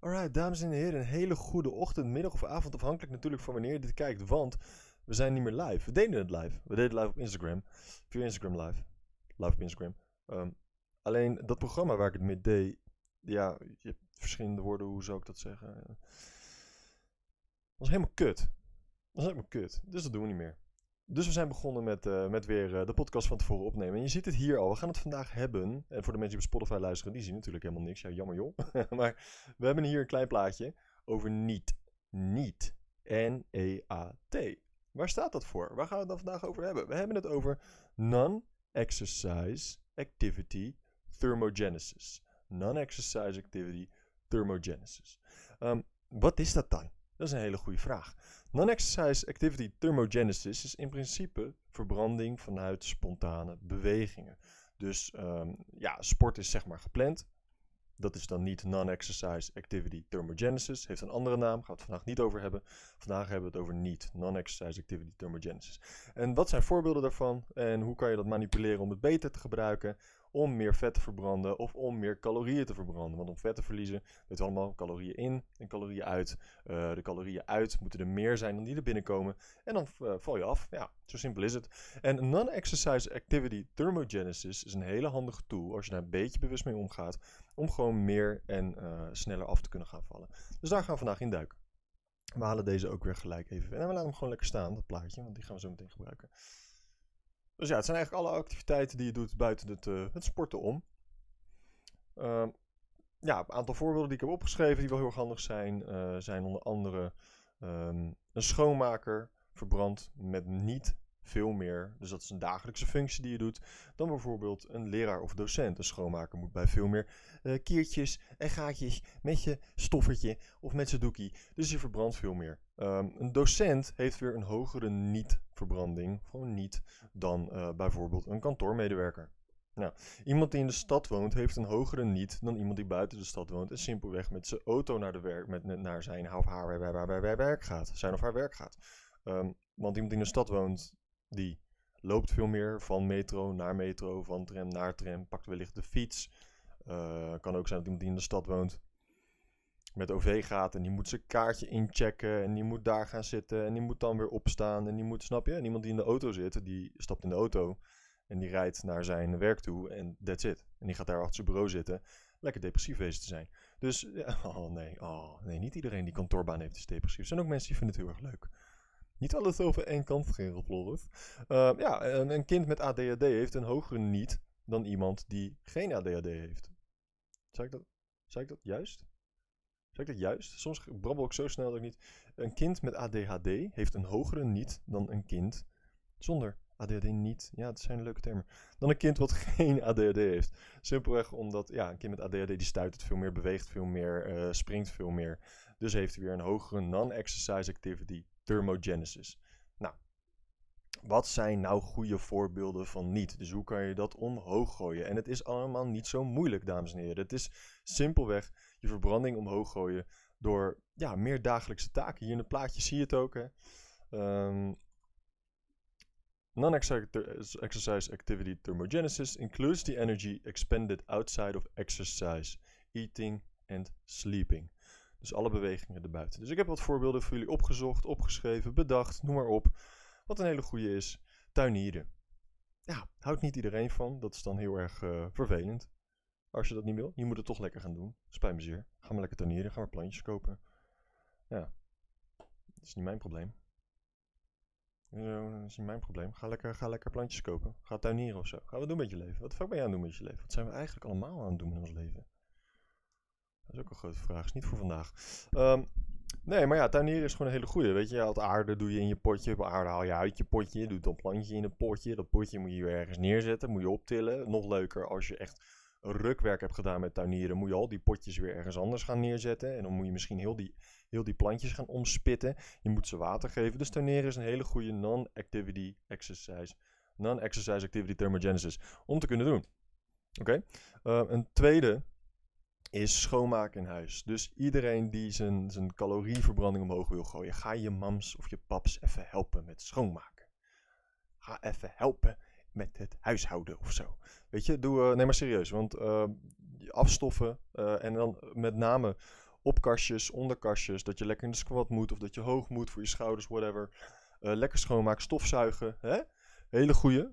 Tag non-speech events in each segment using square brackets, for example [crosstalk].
Alright, dames en heren, een hele goede ochtend, middag of avond, afhankelijk natuurlijk van wanneer je dit kijkt, want we zijn niet meer live. We deden het live. We deden het live op Instagram, via Instagram live. Live op Instagram. Ehm, alleen dat programma waar ik het mee deed, ja, je hebt verschillende woorden, hoe zou ik dat zeggen? was helemaal kut. was helemaal kut, dus dat doen we niet meer. Dus we zijn begonnen met, eh, met weer eh, de podcast van tevoren opnemen. En je ziet het hier al. We gaan het vandaag hebben. En voor de mensen die op Spotify luisteren, die zien natuurlijk helemaal niks. Ja, jammer joh. [laughs] maar we hebben hier een klein plaatje over NEAT. NEAT. N-E-A-T. Waar staat dat voor? Waar gaan we het dan vandaag over hebben? We hebben het over Non-Exercise Activity Thermogenesis. Non-Exercise Activity Thermogenesis. Um, wat is dat dan? Dat is een hele goede vraag. Non-exercise activity thermogenesis is in principe verbranding vanuit spontane bewegingen. Dus um, ja, sport is zeg maar gepland. Dat is dan niet non-exercise activity thermogenesis. Heeft een andere naam, gaan we het vandaag niet over hebben. Vandaag hebben we het over niet non-exercise activity thermogenesis. En wat zijn voorbeelden daarvan en hoe kan je dat manipuleren om het beter te gebruiken? Om meer vet te verbranden of om meer calorieën te verbranden. Want om vet te verliezen, weet allemaal, calorieën in en calorieën uit. Uh, de calorieën uit moeten er meer zijn dan die er binnenkomen. En dan uh, val je af. Ja, zo simpel is het. En non-exercise activity thermogenesis is een hele handige tool als je daar een beetje bewust mee omgaat. Om gewoon meer en uh, sneller af te kunnen gaan vallen. Dus daar gaan we vandaag in duiken. We halen deze ook weer gelijk even. En we laten hem gewoon lekker staan, dat plaatje, want die gaan we zo meteen gebruiken. Dus ja, het zijn eigenlijk alle activiteiten die je doet buiten het, uh, het sporten om. Uh, ja, een aantal voorbeelden die ik heb opgeschreven die wel heel erg handig zijn, uh, zijn onder andere um, een schoonmaker verbrandt met niet veel meer, dus dat is een dagelijkse functie die je doet, dan bijvoorbeeld een leraar of docent. Een schoonmaker moet bij veel meer uh, kiertjes en gaatjes met je stoffertje of met zijn doekie. Dus je verbrandt veel meer. Um, een docent heeft weer een hogere niet-verbranding, gewoon niet, dan uh, bijvoorbeeld een kantoormedewerker. Nou, iemand die in de stad woont heeft een hogere niet dan iemand die buiten de stad woont en simpelweg met zijn auto naar, de werk, met, naar zijn of haar werk gaat. Zijn of haar werk gaat. Um, want iemand die in de stad woont, die loopt veel meer van metro naar metro, van tram naar tram, pakt wellicht de fiets. Uh, kan ook zijn dat iemand die in de stad woont met OV gaat en die moet zijn kaartje inchecken en die moet daar gaan zitten en die moet dan weer opstaan en die moet, snap je? En iemand die in de auto zit, die stapt in de auto en die rijdt naar zijn werk toe en that's it. En die gaat daar achter zijn bureau zitten, lekker depressief wezen te zijn. Dus, [laughs] oh nee, oh nee, niet iedereen die kantoorbaan heeft is depressief. Er zijn ook mensen die vinden het heel erg leuk. Niet alles over één kant scheren, Floris. Uh, ja, een, een, kind met ADHD heeft een hogere niet dan iemand die geen ADHD heeft. Zeg ik dat, zeg ik dat juist? Zeg ik dat juist? Soms brabbel ik zo snel dat ik niet... Een kind met ADHD heeft een hogere niet dan een kind zonder ADHD niet. Ja, dat zijn leuke termen. Dan een kind wat [laughs] geen ADHD heeft. Simpelweg omdat ja, een kind met ADHD die stuitert veel meer, beweegt veel meer, uh, springt veel meer. Dus heeft hij weer een hogere non-exercise activity thermogenesis. Wat zijn nou goede voorbeelden van niet? Dus hoe kan je dat omhoog gooien? En het is allemaal niet zo moeilijk, dames en heren. Het is simpelweg je verbranding omhoog gooien door ja, meer dagelijkse taken. Hier in het plaatje zie je het ook. Um, Non-exercise activity thermogenesis includes the energy expended outside of exercise, eating and sleeping. Dus alle bewegingen erbuiten. Dus ik heb wat voorbeelden voor jullie opgezocht, opgeschreven, bedacht, noem maar op. Wat een hele goede is, tuinieren. Ja, houdt niet iedereen van. Dat is dan heel erg uh, vervelend. Als je dat niet wil, je moet het toch lekker gaan doen. Spijt me zeer. Ga maar lekker tuinieren, ga maar plantjes kopen. Ja, dat is niet mijn probleem. dat is niet mijn probleem. Ga lekker, ga lekker plantjes kopen. Ga tuinieren of zo. Ga wat doen met je leven. Wat fuck ben je aan het doen met je leven? Wat zijn we eigenlijk allemaal aan het doen in ons leven? Dat is ook een grote vraag. Is niet voor vandaag. Um, nee, maar ja, tuinieren is gewoon een hele goede. Weet je, het aarde doe je in je potje. Aarde haal je uit je potje. Doe dan plantje in een potje. Dat potje moet je weer ergens neerzetten. Moet je optillen. Nog leuker als je echt rukwerk hebt gedaan met tuinieren. Moet je al die potjes weer ergens anders gaan neerzetten. En dan moet je misschien heel die, heel die plantjes gaan omspitten. Je moet ze water geven. Dus tuinieren is een hele goede non-activity exercise. Non-exercise activity thermogenesis. Om te kunnen doen. Oké. Uh, een tweede is schoonmaken in huis. Dus iedereen die zijn, zijn calorieverbranding omhoog wil gooien, ga je mams of je paps even helpen met schoonmaken. Ga even helpen met het huishouden of zo. Weet je, doe, uh, nee maar serieus, want uh, afstoffen uh, en dan met name op kastjes, onder kastjes, dat je lekker in de squat moet of dat je hoog moet voor je schouders, whatever. Eh, lekker schoonmaken, stofzuigen, hè? Hele goeie.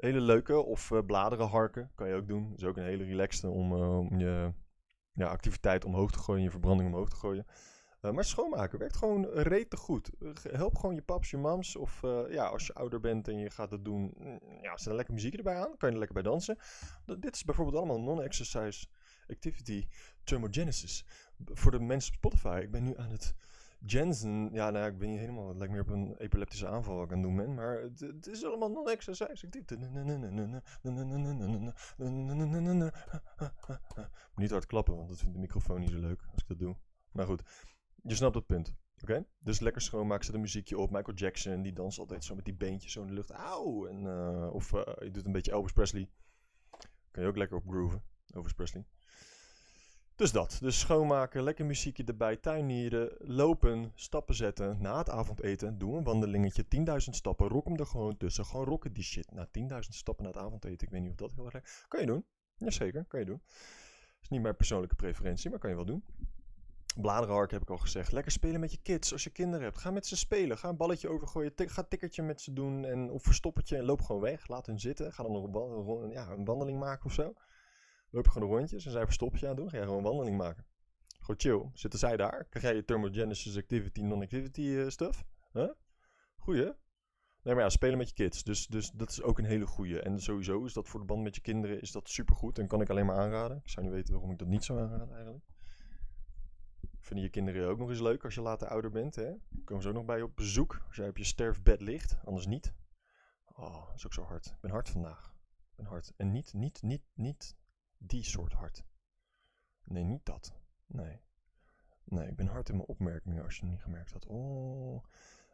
Hele leuke. Of uh, bladeren harken, kan je ook doen. Dat is ook een hele relaxte om, uh, om je ja, activiteit omhoog te gooien, je verbranding omhoog te gooien. Uh, maar schoonmaken werkt gewoon rete goed. help gewoon je paps, je mams. Of ja, als je ouder bent en je gaat het doen, mm, ja, zet er lekker muziek erbij aan. Kan je er lekker bij dansen. dit is bijvoorbeeld allemaal non-exercise activity thermogenesis. Voor de mensen op Spotify, ik ben nu aan het Jensen, ja, nou, ik ben niet helemaal, het lijkt meer op een epileptische aanval wat ik aan doen ben, maar het, is allemaal non-exercise. Niet hard klappen, want dat vindt de microfoon niet zo leuk als ik dat doe. Maar goed, je snapt het punt. Oké? Dus lekker schoonmaken, zet een muziekje op. Michael Jackson, die danst altijd zo met die beentjes zo in de lucht. Auw! En, uh, of uh, je doet een beetje Elvis Presley. Kan je ook lekker op grooven, Elvis Presley. Dus dat. Dus schoonmaken, lekker muziekje erbij, tuinieren, lopen, stappen zetten. Na het avondeten, doe een wandelingetje, 10.000 stappen, rok hem er gewoon tussen. Gewoon rocken die shit. Na 10.000 stappen na het avondeten, ik weet niet of dat heel erg... Kan je doen. Jazeker, kan je doen. is niet mijn persoonlijke preferentie, maar kan je wel doen. Bladerenhark heb ik al gezegd. Lekker spelen met je kids als je kinderen hebt. Ga met ze spelen. Ga een balletje overgooien. Ga tikkertje met ze doen. En, of verstoppertje en loop gewoon weg. Laat hun zitten. Ga dan nog een, ja, een wandeling maken of zo. Loop je gewoon de rondjes en zij verstopje aan doen. Ga je gewoon een wandeling maken. Gewoon chill. Zitten zij daar? Krijg jij je thermogenesis activity, non-activity uh, stuff? Huh? Goeie. Nee, maar ja, spelen met je kids. Dus, dus dat is ook een hele goeie. En sowieso is dat voor de band met je kinderen is dat supergoed. En kan ik alleen maar aanraden. Ik zou niet weten waarom ik dat niet zou aanraden eigenlijk. Vinden je kinderen ook nog eens leuk als je later ouder bent? Hè? Komen ze ook nog bij je op bezoek als jij op je sterfbed ligt? Anders niet. Oh, dat is ook zo hard. Ik ben hard vandaag. Ik ben hard. En niet, niet, niet, niet die soort hard. Nee, niet dat. Nee. Nee, ik ben hard in mijn opmerkingen als je het niet gemerkt had. Oh,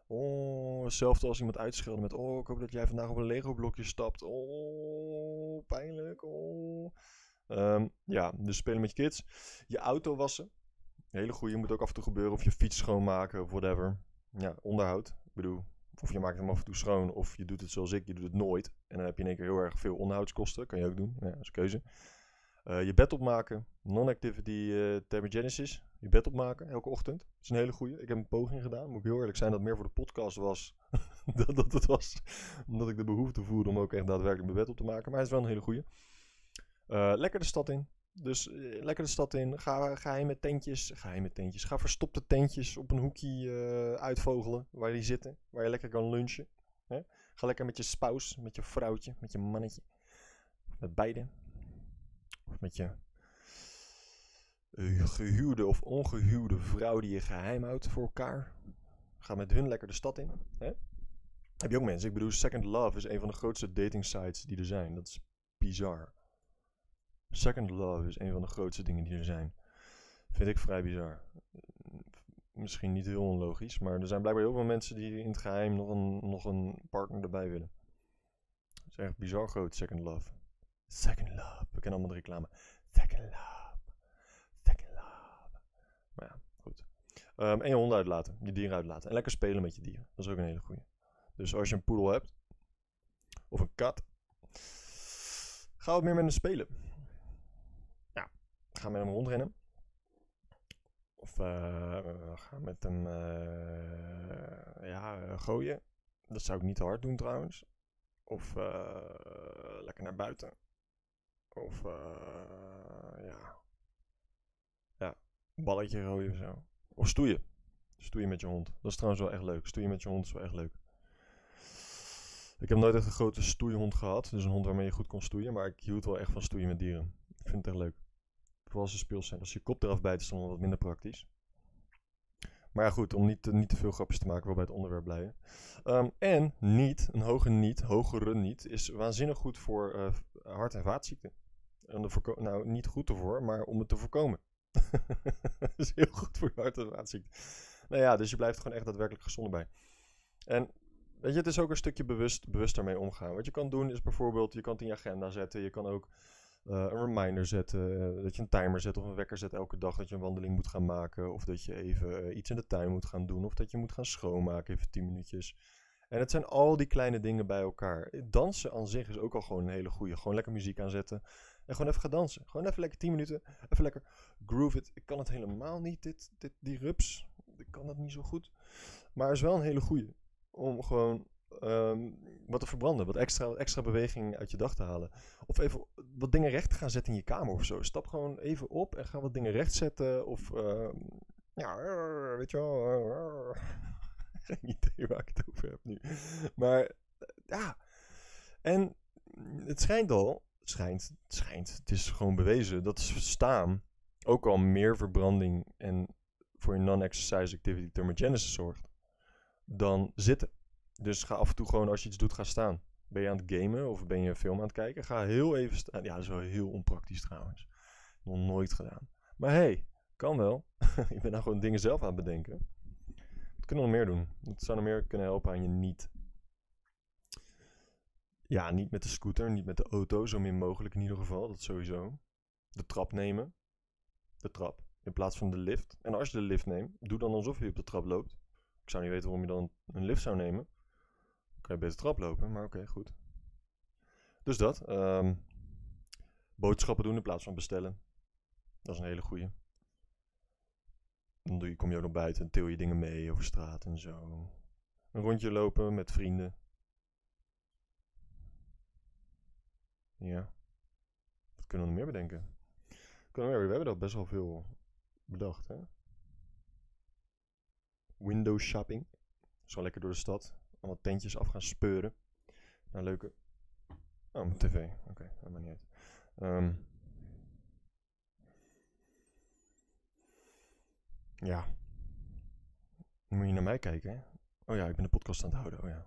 oh, hetzelfde als iemand uitschelden met... Oh, ik hoop dat jij vandaag op een Lego-blokje stapt. Oh, pijnlijk. Oh. Um, ja, dus spelen met je kids. Je auto wassen. Hele goede, moet ook af en toe gebeuren. Of je fiets schoonmaken of whatever. Ja, onderhoud. Ik bedoel, of je maakt hem af en toe schoon, of je doet het zoals ik, je doet het nooit. En dan heb je in één keer heel erg veel onderhoudskosten. Kan je ook doen. Dat is keuze. Uh, je bed opmaken. Non-activity uh, thermogenesis. Je bed opmaken elke ochtend. Dat is een hele goede. Ik heb een poging gedaan. Moet ik heel eerlijk zijn dat meer voor de podcast was. [laughs] dat, dat het was. Omdat ik de behoefte voelde om ook echt daadwerkelijk mijn bed op te maken. Maar het is wel een hele goede. Uh, lekker de stad in. Dus lekker de stad in. Ga geheime tentjes. Geheime tentjes. Ga verstopte tentjes op een hoekje uitvogelen. Waar die zitten. Waar je lekker kan lunchen. Hè? Ga lekker met je spouse. Met je vrouwtje. Met je mannetje. Met beide of met je gehuwde of ongehuwde vrouw die je geheim houdt voor elkaar. Ga met hun lekker de stad in. Hè? Heb je ook mensen? Ik bedoel, Second Love is een van de grootste dating sites die er zijn. Dat is bizar. Second Love is een van de grootste dingen die er zijn. Vind ik vrij bizar. Misschien niet heel onlogisch, maar er zijn blijkbaar heel veel mensen die in het geheim nog een, nog een partner erbij willen. Het is echt bizar groot, Second Love. Second Love. We kennen allemaal de reclame. Second Love. Second Love. Maar ja, goed. Um, en je hond uitlaten. Je dieren uitlaten. En lekker spelen met je dieren. Dat is ook een hele goede. Dus als je een poedel hebt. Of een kat. Ga wat meer met hem spelen. Ja. Ga met hem rondrennen. Of uh, ga met hem uh, ja, gooien. Dat zou ik niet te hard doen trouwens. Of uh, lekker naar buiten. Of uh, ja. Ja, balletje gooien of zo. Of stoeien. Stoeien met je hond. Dat is trouwens wel echt leuk. Stoeien met je hond is wel echt leuk. Ik heb nooit echt een grote stoeihond gehad. Dus een hond waarmee je goed kon stoeien. Maar ik hield wel echt van stoeien met dieren. Ik vind het echt leuk. Vooral als ze speels zijn. Als je kop eraf bijt is dan wat minder praktisch. Maar ja, goed, om niet, niet te veel grapjes te maken, wel bij het onderwerp blijven. Um, en niet, een hoge niet, hogere niet, is waanzinnig goed voor uh, hart- en vaatziekten nou, niet goed ervoor, maar om het te voorkomen. [laughs] dat is heel goed voor je hart- en vaatziekten. Nou ja, dus je blijft gewoon echt daadwerkelijk gezonder bij. En weet je, het is ook een stukje bewust, bewust daarmee omgaan. Wat je kan doen is bijvoorbeeld, je kan het in je agenda zetten. Je kan ook uh, een reminder zetten, uh, dat je een timer zet of een wekker zet elke dag dat je een wandeling moet gaan maken. Of dat je even uh, iets in de tuin moet gaan doen. Of dat je moet gaan schoonmaken, even 10 minuutjes. En het zijn al die kleine dingen bij elkaar. Dansen aan zich is ook al gewoon een hele goede. Gewoon lekker muziek aanzetten En gewoon even gaan dansen. Gewoon even lekker 10 minuten. Even lekker groove it. Ik kan het helemaal niet, dit, dit, die rups. Ik kan het niet zo goed. Maar het is wel een hele goeie. Om gewoon ehm, wat te verbranden. Wat extra, extra beweging uit je dag te halen. Of even wat dingen recht te gaan zetten in je kamer of zo. Stap gewoon even op en ga wat dingen recht zetten. Of ehm, ja, weet je wel. [laughs] Geen idee waar ik het over heb nu. Maar ja. En het schijnt al. Schijnt, schijnt. Het is gewoon bewezen dat staan ook al meer verbranding en voor je non-exercise activity thermogenesis zorgt dan zitten. Dus ga af en toe gewoon als je iets doet, ga staan. Ben je aan het gamen of ben je een film aan het kijken? Ga heel even staan. Ja, dat is wel heel onpraktisch trouwens. Nog nooit gedaan. Maar hey, kan wel. [laughs] ik ben nou gewoon dingen zelf aan het bedenken. Wat kunnen we nog meer doen? Het zou nog meer kunnen helpen aan je niet. Ja, niet met de scooter, niet met de auto, zo min mogelijk in ieder geval. Dat sowieso. De trap nemen. De trap in plaats van de lift. En als je de lift neemt, doe dan alsof je op de trap loopt. Ik zou niet weten waarom je dan een lift zou nemen. Dan kan je beter trap lopen, maar oké, goed. Dus dat. Ehm, boodschappen doen in plaats van bestellen. Dat is een hele goeie. Dan kom je ook nog buiten en til je dingen mee over straat en zo. Een rondje lopen met vrienden. Ja. Wat kunnen we nog meer bedenken? Kunnen we, we hebben er best wel veel bedacht, hè? Window shopping. Zo lekker door de stad. Allemaal tentjes af gaan speuren. Nou, leuke... Oh, tv. Oké, okay, dat maakt niet uit. Um, ja. Moet je naar mij kijken, hè? Oh ja, ik ben de podcast aan het houden. Oh ja.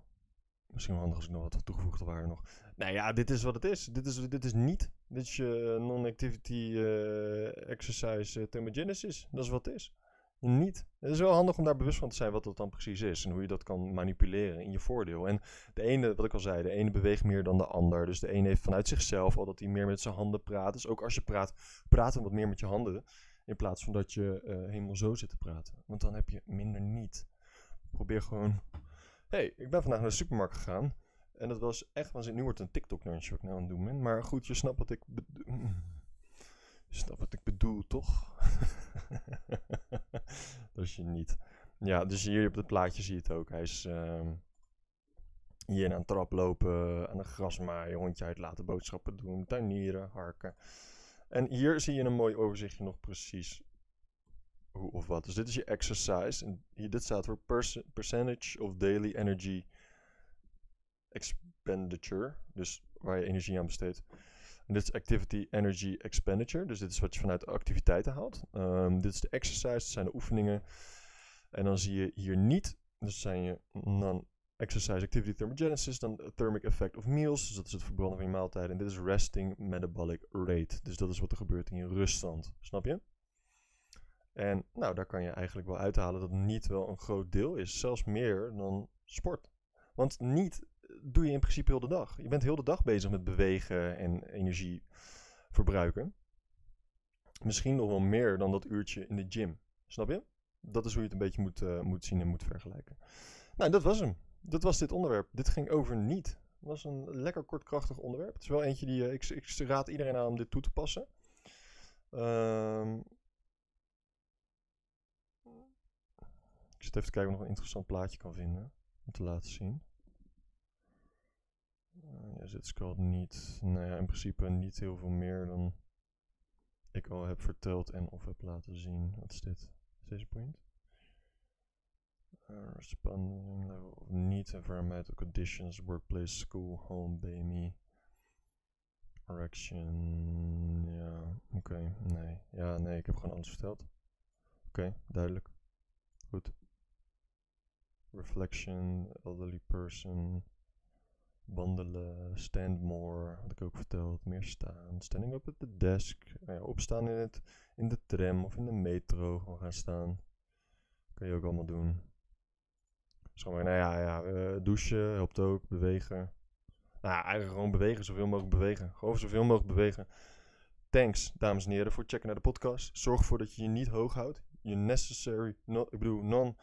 Misschien wel handig als ik nog wat toegevoegde waarde nog. Nou ja, dit is wat het is. Dit is, dit is niet. Dit is je non-activity uh, exercise uh, thermogenesis. Dat is wat het is. Niet. Het is wel handig om daar bewust van te zijn wat dat dan precies is. En hoe je dat kan manipuleren in je voordeel. En de ene, wat ik al zei, de ene beweegt meer dan de ander. Dus de ene heeft vanuit zichzelf al dat hij meer met zijn handen praat. Dus ook als je praat, praat dan wat meer met je handen. In plaats van dat je uh, helemaal zo zit te praten. Want dan heb je minder niet. Probeer gewoon hey, ik ben vandaag naar de supermarkt gegaan. En dat was echt waanzinnig. Nu wordt een TikTok-lunch wat nou aan het doen ben. Maar goed, je snapt wat ik bedoel. Je snapt wat ik bedoel, toch? [laughs] dat is je niet. Ja, dus hier op het plaatje zie je het ook. Hij is uh, hier aan een trap lopen, aan een grasmaaien, hondje uit laten boodschappen doen, tuinieren, harken. En hier zie je een mooi overzichtje nog precies of. Dus dit is je exercise. En hier, dit staat voor percentage of daily energy expenditure. Dus waar je energie aan besteedt. En dit is activity energy expenditure. Dus dit is wat je vanuit activiteiten haalt. Um, dit is de exercise, dat zijn de oefeningen. En dan zie je hier niet, dus zijn je non-exercise activity thermogenesis, dan thermic effect of meals. Dus dat is het verbranden van je maaltijden. En dit is resting metabolic rate. Dus dat is wat er gebeurt in je ruststand. Snap je? En nou, daar kan je eigenlijk wel uithalen dat niet wel een groot deel is, zelfs meer dan sport. Want niet doe je in principe heel de dag. Je bent heel de dag bezig met bewegen en energie verbruiken. Misschien nog wel meer dan dat uurtje in de gym. Snap je? Dat is hoe je het een beetje moet, uh, moet zien en moet vergelijken. Nou, dat was hem. Dat was dit onderwerp. Dit ging over niet. Het was een lekker kortkrachtig onderwerp. Het is wel eentje die uh, ik, ik, raad iedereen aan om dit toe te passen. Um, Ik zit even kijken of ik nog een interessant plaatje kan vinden om te laten zien. Uh, ja, zit scroll niet. Nou ja, in principe niet heel veel meer dan ik al heb verteld en of heb laten zien. Wat is dit? Is deze point? Uh, responding level of need environmental conditions, workplace, school, home, BMI. Erection. Ja, oké. Nee. Ja, nee, ik heb gewoon alles verteld. Oké, duidelijk. Goed. Reflection, elderly person, wandelen, stand more, had ik ook verteld, meer staan, standing up at the desk, nou opstaan in, het, in de tram of in de metro, gewoon gaan staan. Kan je ook allemaal doen. Nou ja, ja uh, douchen helpt ook, bewegen. Nou ja, eigenlijk gewoon bewegen, zoveel mogelijk bewegen. Gewoon zoveel mogelijk bewegen. Thanks, dames en heren, voor het checken naar de podcast. Zorg ervoor dat je je niet hoog houdt. Je necessary, ik bedoel, non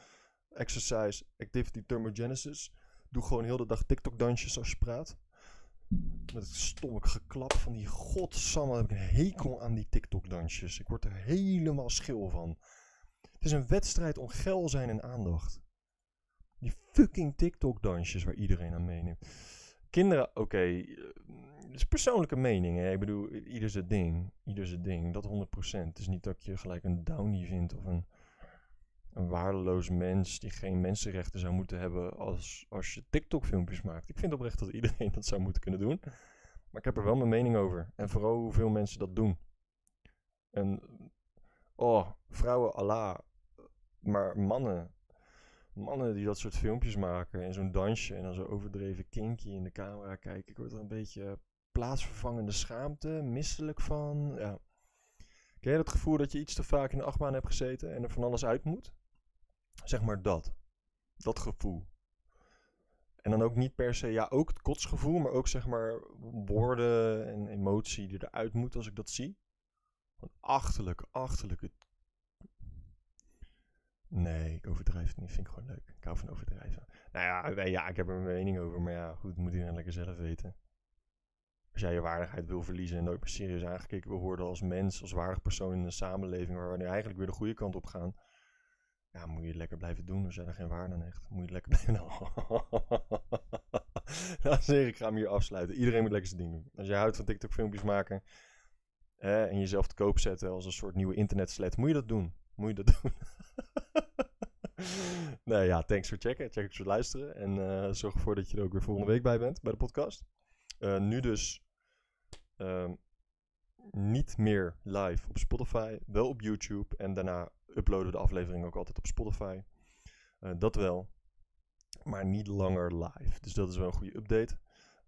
exercise, activity thermogenesis. Doe gewoon heel de dag TikTok-dansjes als je praat. Met het stommig geklap van die godsamme heb ik een hekel aan die TikTok-dansjes. Ik word er helemaal schil van. Het is een wedstrijd om geil zijn en aandacht. Die fucking TikTok-dansjes waar iedereen aan meeneemt. Kinderen, oké, eh, het is persoonlijke mening. Ik bedoel, ieder zijn ding. Ieder zijn ding, dat 100%. Het is niet dat je gelijk een downie vindt of een, een waardeloos mens die geen mensenrechten zou moeten hebben als, als je TikTok-filmpjes maakt. Ik vind oprecht dat iedereen dat zou moeten kunnen doen. Maar ik heb er wel mijn mening over. En vooral hoeveel mensen dat doen. En, oh, vrouwen, Allah. Maar mannen, mannen die dat soort filmpjes maken en zo'n dansje en dan zo overdreven kinky in de camera kijken. Ik word er een beetje plaatsvervangende schaamte, misselijk van. Ja. Ken je dat gevoel dat je iets te vaak in de achtbaan hebt gezeten en er van alles uit moet? Zeg maar dat. Dat gevoel. En dan ook niet per se, ja, ook het kotsgevoel, maar ook zeg maar woorden en emotie die eruit moet als ik dat zie. Van achterlijk, achterlijk. Nee, ik overdrijf het niet. Vind ik gewoon leuk. Ik hou van overdrijven. Nou ja, ja, ik heb er mijn mening over, maar ja, goed, moet iedereen lekker zelf weten. Als jij je waardigheid wil verliezen en nooit meer serieus aangekeken wil worden als mens, als waardig persoon in een samenleving waar we nu eigenlijk weer de goede kant op gaan, ja, moet je het lekker blijven doen als jij er geen waarde aan hecht. Moet je het lekker blijven [laughs] nou, [laughs] zeg ik ga hem hier afsluiten. Iedereen moet lekker zijn ding doen. Als jij houdt van TikTok filmpjes maken en jezelf te koop zetten als een soort nieuwe internetslet, moet je dat doen. Moet je dat [laughs] doen. nee, ja, thanks voor checken. Thanks voor luisteren. En uh, zorg ervoor dat je er ook weer volgende week bij bent bij de podcast. Uh, nu dus um, niet meer live op Spotify, wel op YouTube. En daarna uploaden de aflevering ook altijd op Spotify. Uh, dat wel. Maar niet langer live. Dus dat is wel een goede update.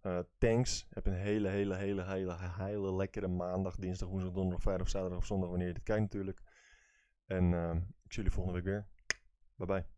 Uh, thanks. Heb een hele, hele, hele, hele, hele lekkere maandag, dinsdag, woensdag, donderdag, vrijdag, zaterdag of zondag, wanneer je dit kijkt natuurlijk. En uh, ik zie jullie volgende week weer. Bye bye.